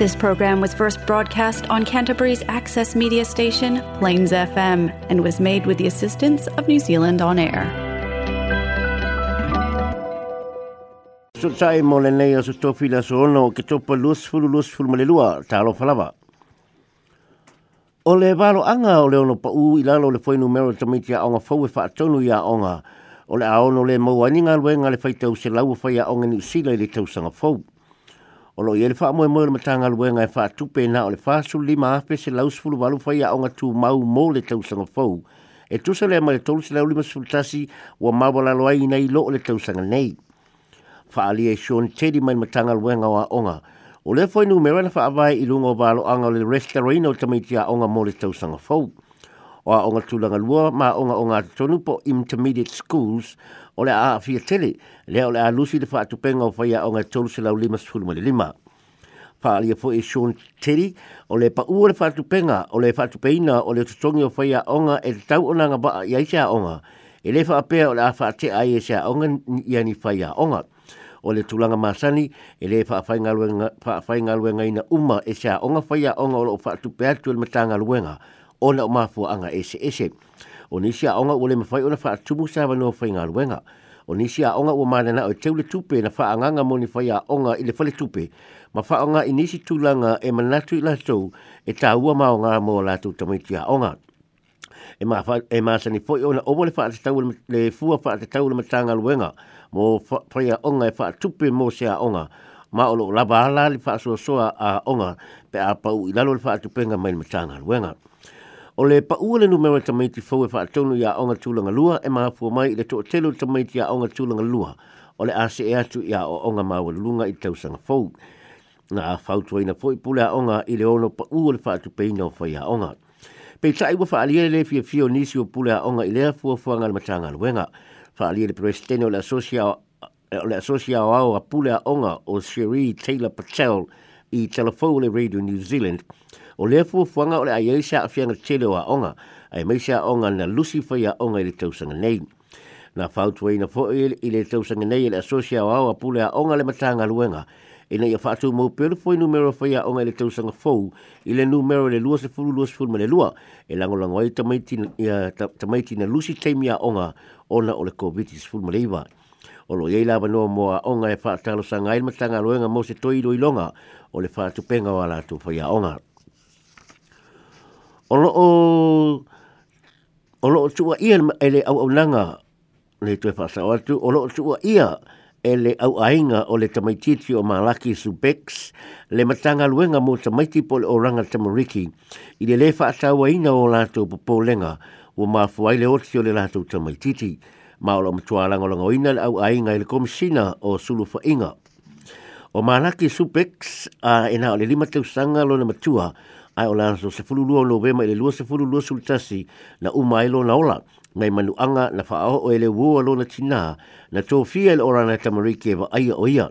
This program was first broadcast on Canterbury's access media station, Plains FM, and was made with the assistance of New Zealand On Air. So tai mo le nei o so tofi so ono ke topa lusfulu lusfulu ma le lua talo falava. O le valo anga o le ono pa u i lalo le foi numero tamiti mitia onga fau fa whaatonu i a onga o le aono le mauaninga luenga le tau se lau whai a onga ni usila i le tausanga fau. o lo yele faa moe moe le matanga lue ngai faa e tupe na o le faa su lima afe se laus fulu walu fai a onga tu mau mo le tau sanga fau. E tu sa lea mai tolu se lau lima sifu tasi wa mawala loa i nei lo e o le tau sanga nei. Faa li e shon teri mai matanga lue ngau a onga. O le fai nu mewana faa vai ilungo valo anga le restaurant o tamiti a onga mo le tau sanga fau o a onga tūlanga lua ma onga onga tonu po intermediate schools o le a fiatele le o le a lusi le whaatu penga o whaia onga tolu se lau lima sifuru mali lima. Whaalia po e Sean Terry o le pa ua le whaatu penga o le whaatu peina o le tutongi o whaia onga e te tau onanga ba a iai onga e le whaapea o le a whaate a iai e se a onga i ani whaia onga o le tulanga masani e le whaafainga luenga ina uma e se a onga whaia onga o le whaatu peatu le matanga luenga ona o mafu anga ese ese. O nisi a onga ule mawhai ona wha tumu sa wano whai ngā ruenga. O nisi a onga ua na o teule tupe na wha anganga mo ni whai a onga i le whale tupe. Ma wha onga i nisi tūlanga e manatu i lātou e tā ua mao ngā mō lātou tamaiti a onga. E, e ma, fa, e ma sani fwoi ona owa le wha tau le fua wha te tau le matanga ruenga mo whai a onga e wha tupe mo se a onga ma olo laba ala li wha soa soa a onga pe a pau i lalo le wha tupenga mai le matanga ruenga. Ma O le pa ua le numero e tamaiti fau e wha atonu i onga tūlanga lua e maha pua mai i le toa telu tamaiti i a onga tūlanga lua o le ase e atu i o onga mawa lunga i tausanga fau. Nga a fautua ina fau pule a onga i le ono pa ua le wha atu peina o fai a onga. Pei tai ua wha aliele le fia fio nisi o pule a onga i lea fua fuanga le matanga luenga. Wha aliele presteni o le asosia o le asosia o au a pule onga o Sheree Taylor Patel i telefau le Radio New Zealand o le fu fuanga o le aiaisa a fianga chile wa onga, ai meisa onga na lusi faya onga i le tausanga nei. Na fautuwe na fo ele i le tausanga nei le asosia wa awa pule a onga le matanga luenga, e na ia fatu mou peru fo i numero faya onga i le tausanga fou, i le numero le lua se fulu lua se le lua, e lango lango ai tamaiti na lusi teimi a onga, ona o le COVID-19 fulu ma leiva. O lo yei lava noa moa onga e fatalo sanga ilma matanga loenga mo se toilo ilonga, o le fatu penga wala tu faya ia onga o lo o loo tua ia ele au au nanga le tue pasa atu o loo tua ia ele au ainga o le tamaititi o malaki supex le matanga luenga mo tamaiti po le oranga tamariki i le lefa ata waina o lato popo lenga o mafuai le oti o le lato tamaititi ma o lo mtua alanga langa oina le au ainga ele komisina o sulu fa'inga. o malaki supex a ena o le lima tausanga lo le matua ai o lanso se fulu lua lo vema ele lua se fulu lua sul tasi na uma ilo na ola ngai manu anga na faa o ele wua lo na tina na tofia ele ora na tamariki e va aia o ia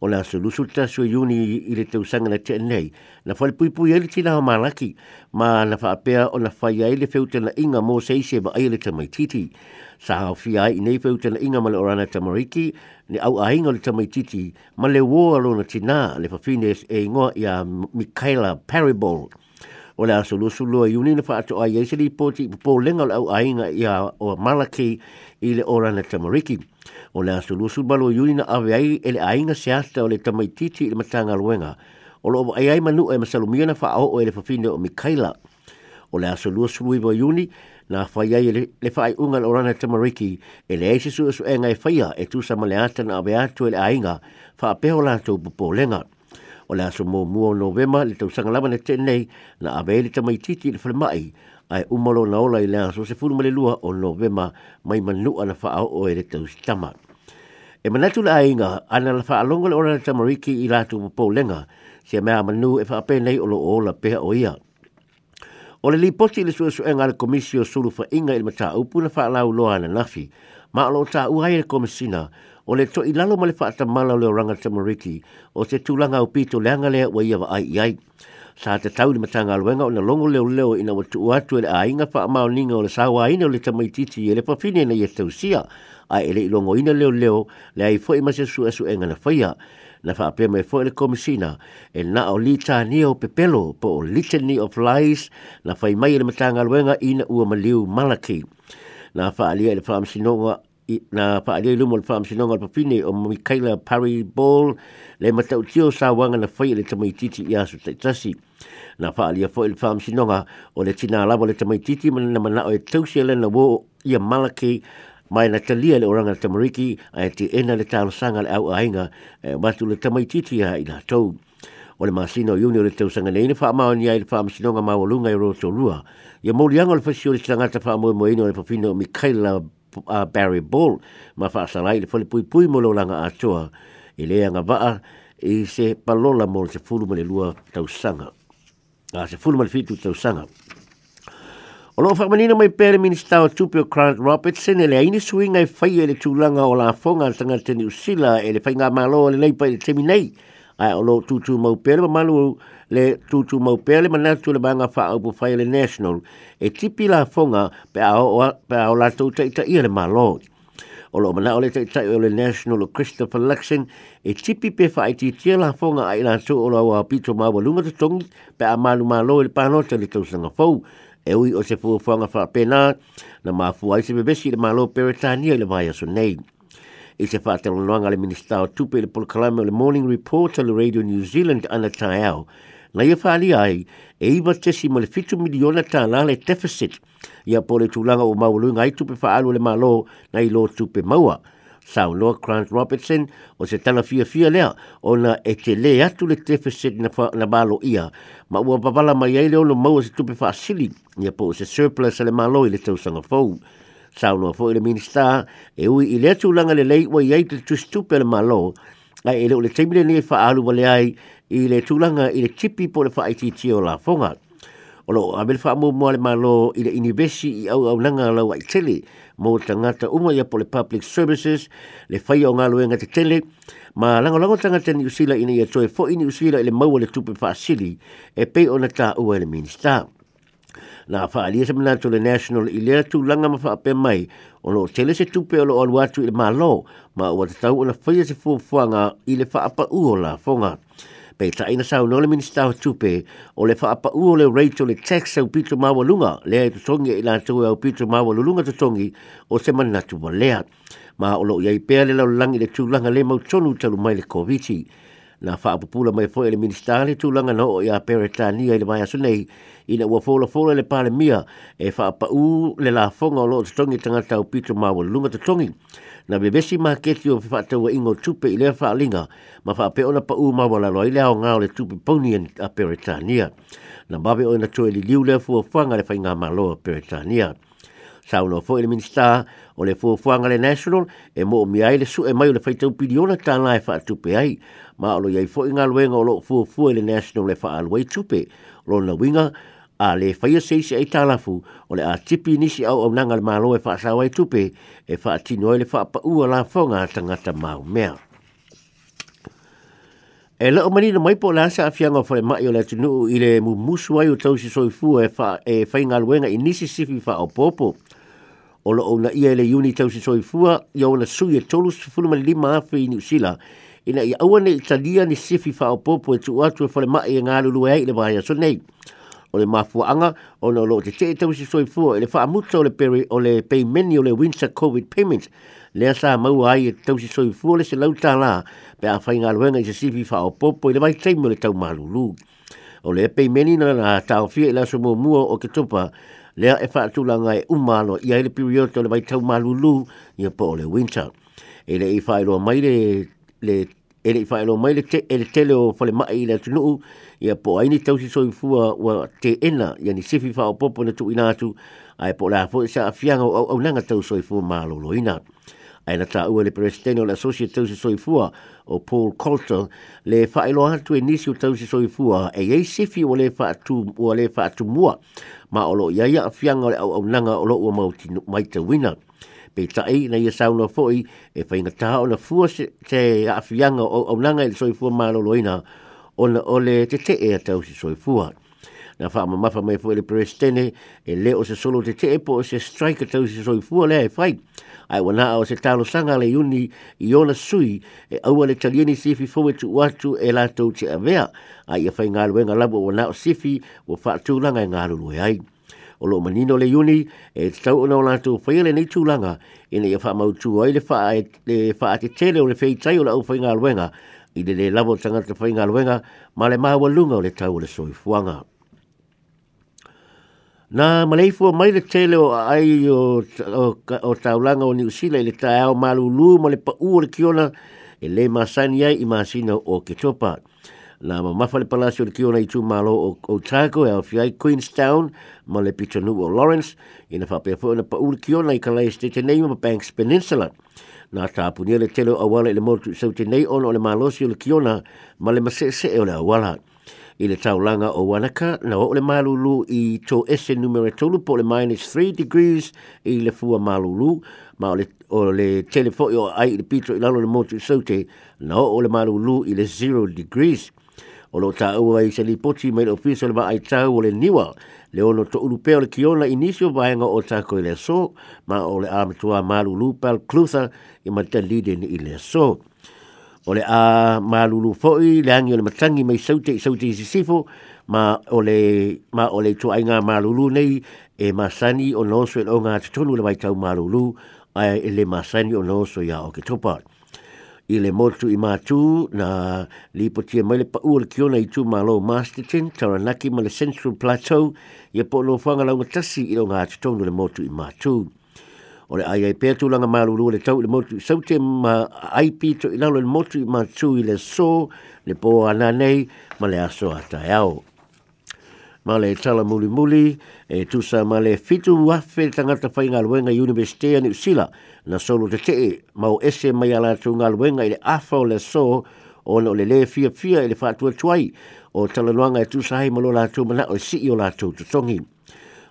o la se lusu ta su yuni e i te usanga na tenei. Na fale pui pui ele tina ha malaki, ma na fa apea o na fai ai le feu tena inga mō seise ma aile te mai titi. Sa hao fi ai i nei feu tena inga ma le orana tamariki, ni au a inga te mai titi, ma le wō alo na tina le fa fines e ingoa i a Michaela Parable. O le asolusu lua yuni na fa ato ai eise li poti, po lenga au a inga o malaki i le ora na tamariki. O le asu lusu balo yuri na awe ai e le ainga seasta o le tamaititi i le matanga luenga. O lo ai ai manu e masalumia na faa o e le fafine o Mikaila. O le asu lusu lui wa yuri na fai ai le, le fai unga le ora na tamariki e le eise su esu e ngai faya e tu sa maleata na awe atu e le ainga faa peho la tau popo lenga. O le asu mō mua o novema le tau sangalama na tenei na awe le tamaititi i le falemai ai umalo na ola i lea so se furu male lua o novema mai manu ana faa o ere tau stama. E manatu la ainga, ana la faa longa le ora na tamariki i la tupu pou lenga, se mea manu e faa penei o lo o la peha o ia. O le li posti le sua suenga le komisi suru fa inga il mata upu na faa lau loa na nafi, ma alo ta uhai le komisina, o le to ilalo male faa tamala le oranga tamariki, o se tulanga upito leanga lea wa ia wa ai iai sa te tau ni matanga luenga o na longo leo leo ina wa tu uatu ele a inga pa amao ninga o le sawa ina o le tamaititi ele pa fine na ye tausia a ele ilongo ina leo leo le ai fo ima se su esu enga na faya na fa ape mai fo ele komisina e na o li tani o pepelo po o litany of lies na fai mai ele matanga luenga ina ua maliu malaki na fa alia ele fa amsinonga na pa ale lu mo fam sino ngal papine o mi kaila parry ball le mata utio sa wanga na fai le tamai titi ya su tasi na fa ali fo il fam sino nga o le tina la bole tamai titi man na mana o e sia le na wo ia malaki mai na talia le oranga tamariki a e ena le tau sanga le au ainga e batu le tamai titi ia ina tau o le masino yuni le tau sanga neina fa maoni ai le fam sino nga ma wolunga i roto rua ia mouli anga le fasio le tangata fa mo mo eino le papino mi kaila a uh, Barry Ball ma fa sala ile fole pui pui mo lo langa a choa ile anga ba i se palola mo se fulu mele lua tau sanga a se fulu mele fitu tau sanga o lo fa manina mai pere minista o tupio Grant Robertson ile e aini swing ai fai ele tulanga o la fonga sanga teni usila ele fai nga malo ele leipa ele temi nei ai o tu tutu mau pere ma malo le tutu mau pea le manatu le banga wha au pufai le national e tipi la fonga pe a pe a o la tau taita ia le malo. O lo mana o le taita o le national o Christopher Luxon e tipi pe wha iti tia la fonga ai la tau o la wā pito mau wa lunga tatongi pe a malu malo le panota le tau sanga e ui o se fuafuanga wha pena na mafu ai se bebesi le malo peretania le vai aso nei. I se whātelo noanga le minister tupe le polkalame o le morning report o le radio New Zealand ana tae au ngai e whaali ai e iwa tesi mo le fitu miliona tā nā le deficit ia po le tūlanga o maulu ngai tupe whaalu le malo na i lo tupe maua. Sao noa Grant Robertson o se tana fia fia lea o na e te le atu le deficit na, wha, na balo ia ma ua papala mai ai leo no maua se tupe whaasili ia po se surplus le malo i le tausanga fau. Sao noa fau le minister e ui i le tūlanga le lei ua iai te tustupe le malo ngai e leo le teimile ni e whaalu wale ai i le tūlanga i le tipi po le whaiti ti o la fonga. O lo, a mele whaamu mua le malo i le inibesi i au au nanga lau ai tele, mō ta ngata umo ia po le public services, le whai o ngā luenga te tele, ma lango lango tanga te usila ina ia toi fo i niusila i le maua le tupe whaasili, e pe o na tā ua e le minister. Nā wha alia samina tō le national i lea tū langa ma wha mai, o tele se tupe o lo alu atu i le malo, ma ua te tau o na whaia se fuafuanga i le wha apa uo la fonga pe sa ina sa no le minister o tupe o le fa apa o le Rachel le tax o pito ma walunga le to songi ina e to o pito ma walunga to songi o se manatu tu ma o lo ye pe le lo langi le tu langa le mo tonu tu mai le covid -19 na faapupula mai foʻi le minista le tulaga no o iā peretania i le maeaso nei ina ua folafola le mia e faapaʻū le lafoga o loo totogi i tagata aupito te tongi na vevesi maketi o fe faatauaʻiga o tupe i lea faaliga ma faapea ona paʻū maualalo ai le aoga o le tupe pauni a peretania na mave o ina toe liliu lea fuafaga le faigā maloa peretania saulo fo ele minsta o le fo fo angale national e mo mi ai le su e mai le fa tau pidiona ta na e fa tu ai ma lo ye fo inga lo nga lo fo fo le national le fa al wai tu pe lo na winga a le fa ye sei sei ta fu o le a tipi ni si au na ngal ma lo e fa sa wai tu e fa ti no le fa pa u la fo nga tanga ta ma mea E lo mani na mai po la sa afianga fo le mai o le tinu ile le mu musuai o tau si soifu e fa e fa inga luenga i nisi sifi fa o o lo na ia le uni tau se soi fua i au na sui e tolu se funu mali lima afe i niusila ina i aua ne italia ni sifi fa o popo e tu atu e fale mai e ngalulu e le vahaya so nei o le mafua anga o na lo te te tau se soi fua e le faa o le peri o le paymeni o le winter covid payments. Lea sa mau ai e tau se soi fua le se lauta la pe a fai ngaluenga i se sifi fa o popo i le vai teimu le tau malulu o le paymeni na e la tau fia i la sumo mua o ke lea e fa tu langa e umalo i ia ile periodo le vai tau malulu ia po le winter ele i fa lo mai le le ele i fa lo mai e le tele o te lo fo le mai le tu ia po ai ni tau si soi fua wa te ena ia ni sifi fa o popo na tu inatu ai po la fo e sa afianga o au nanga tau soi fua malo loina ina ai na taua le presidente o le associate tau se soifua o Paul Coulter le whaelo atu e nisi o tau se soifua e ei sifi o le whaatu mua ma olo ia ia a fianga le au au nanga olo ua mauti maita wina. Pe tae na ia sauna foi e whaingata o na fua se te a fianga o au nanga e le soifua ma loloina o le te te e a tau se soifua. Pe na fa ma fa mai fuere prestene e le o se solo te te po se strike to se so fu le fai ai wana o se talo sanga le uni i ona sui e au le tagini si fi fo tu watu e la to te avea ai e fai ngalo e nga labo wana o sifi o fa tu langa e ngal lo e ai o lo manino le uni e tau ona ona tu fai le nei tu langa ina ia fa mau tu ai le fa e fa te tele o le fei tai o la fai ngalo i le le lavo tanga te whainga luenga, ma le maha walunga o le tau o le fuanga. Na malei fua mai le tele o ai o, o, taulanga o niusila le tae au malu lū le pa ua le kiona e le masani ai i o ke topa. Nā ma mafa le palasio le kiona i tū malo o o Otago e au fiai Queenstown ma le pitanu o Lawrence i na whapea fua na pa ua kiona i kalai te nei ma Banks Peninsula. Nā tāpunia le tele o awala i le motu sau te nei ono o le malosio le kiona ma le masese e o le awala i le taulanga o Wanaka, na o le malulu i tō ese numere tolu po le minus 3 degrees i le fua malulu, ma o le, o le telefoi o ai i le pito i lalo le motu i saute, na o le malulu i le 0 degrees. O lo tā ua i se li poti mai le ofiso le ma ai tau o le niwa, le ono to urupeo le kiona inisio vahenga o tā koe le so, ma o le amitua malulu pal klutha i ma te lide ni i le so. So ole le a malulu foi le angi le matangi mai saute i saute sisifo ma ole le ma o le tu ainga malulu nei e masani o noso o ngā tutonu le mai tau malulu a e le masani o noso ia o ke topa i le motu i matu na li po tia mai le pa ua le kiona i tū malo Masterton taranaki ma le Central Plateau i a po lo whanga launga tasi i o ngā tutonu le motu i matu o ai ai pe tu langa ma le tau le motu sau te ma ai pi to i le motu ma tu i le so le po ana nei ma le aso ata au ma le tala muli muli e tu sa ma le fitu wa wafe tangata fai ngā luenga universite ni sila na solo te te e, ma o ese mai ala tu ngā wenga i le afa le so o no le le fia fia i le fatua tuai o tala luanga e tu sa hai malo la tu mana o si i o la tu tutongi. To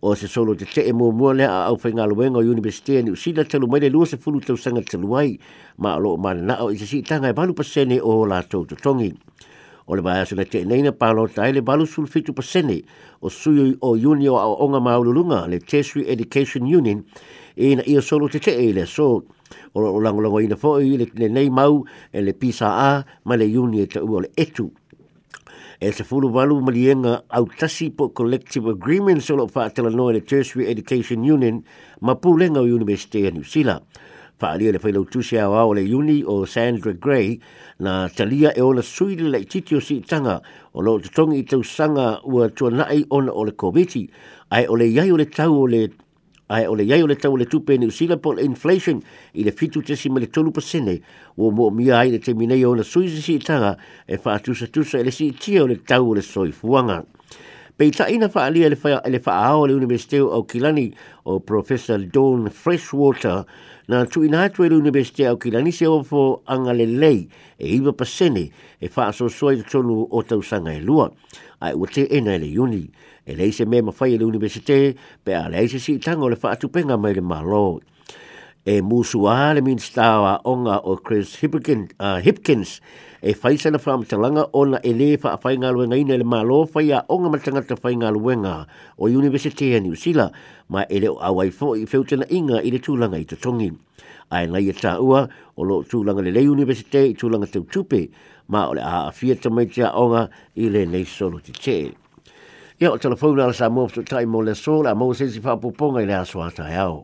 o se solo te te e mua mua lea a au pei ngā luenga o universitea ni usina talu mai le lua se fulu tau sanga talu ai ma alo o mana nao i se si tanga e balu pasene o la tau tongi. O le maa asuna te e neina pālo tai le balu sulu fitu pasene o sui o uni o au onga maululunga le Tesri Education Union e na ia solo te te e le so o langolongo ina fo i le nei mau e le pisa a ma le uni e te ua le etu e se fulu walu malienga au tasi po collective agreement solo fa atela noa le tertiary education union mapulenga university o new sila nusila. Fa alia le failau tusi au au le uni o Sandra Gray na talia e ona suili le titio si tanga o lo tutongi sanga tausanga ua tuanai ona ole koviti ai ole yai ole tau ole ae o le iai o le tau le tupe ni usila po inflation i le fitu tesi ma tolu pasene ua moomia ai le teminei ona sui se siitaga e faatusatusa ele si siitia o le tau o le soifuaga peitaʻina faaalia e le faaao le university o kilani o professor don freshwater na tuuina e e atu e le universiti aukilani se ofo aga lei e iva pasene e faasoasoa i totonu o tausaga e lua ai ua teena e le uni e lei se mea mawhai e le universite, pe a lei se si tango le whaatupenga mai le malo. E mūsu a le minstawa onga o Chris Hipkins, uh, Hipkins e faisa na wha amatalanga o na e le wha a whainga luenga ina le malo whai a onga matanga ta whainga luenga o universite a New Zealand, ma e leo awai fo i whewtena inga i le tūlanga i tatongi. Ai nai e tā ua, o lo tūlanga le le universite i tūlanga tau tupe, ma o le a a fia tamaitia onga i le nei solo te tēe. Ia o telefona ala sa mō pso tai mō le sō la mō sensi whapuponga i le aswa tai e au.